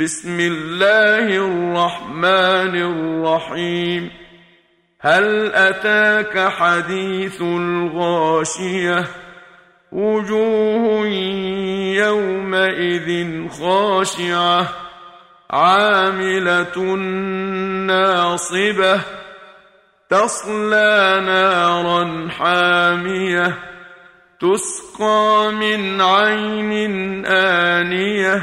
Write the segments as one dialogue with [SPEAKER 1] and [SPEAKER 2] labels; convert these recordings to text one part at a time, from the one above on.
[SPEAKER 1] بسم الله الرحمن الرحيم. هل أتاك حديث الغاشية؟ وجوه يومئذ خاشعة. عاملة ناصبة. تصلى نارا حامية. تسقى من عين آنية.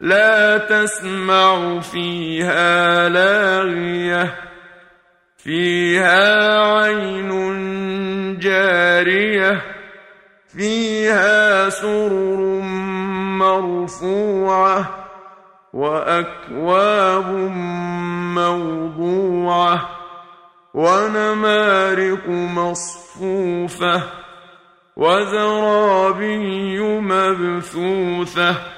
[SPEAKER 1] لا تسمع فيها لاغية. فيها عين جارية. فيها سرر مرفوعة. وأكواب موضوعة. ونمارق مصفوفة. وزرابي مبثوثة.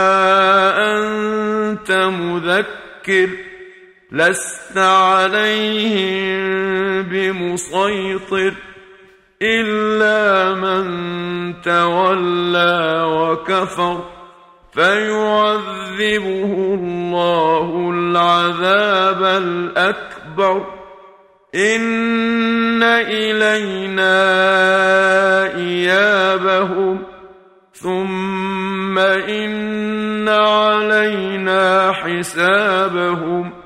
[SPEAKER 1] مذكر لست عليهم بمسيطر إلا من تولى وكفر فيعذبه الله العذاب الأكبر إن إلينا علينا حسابهم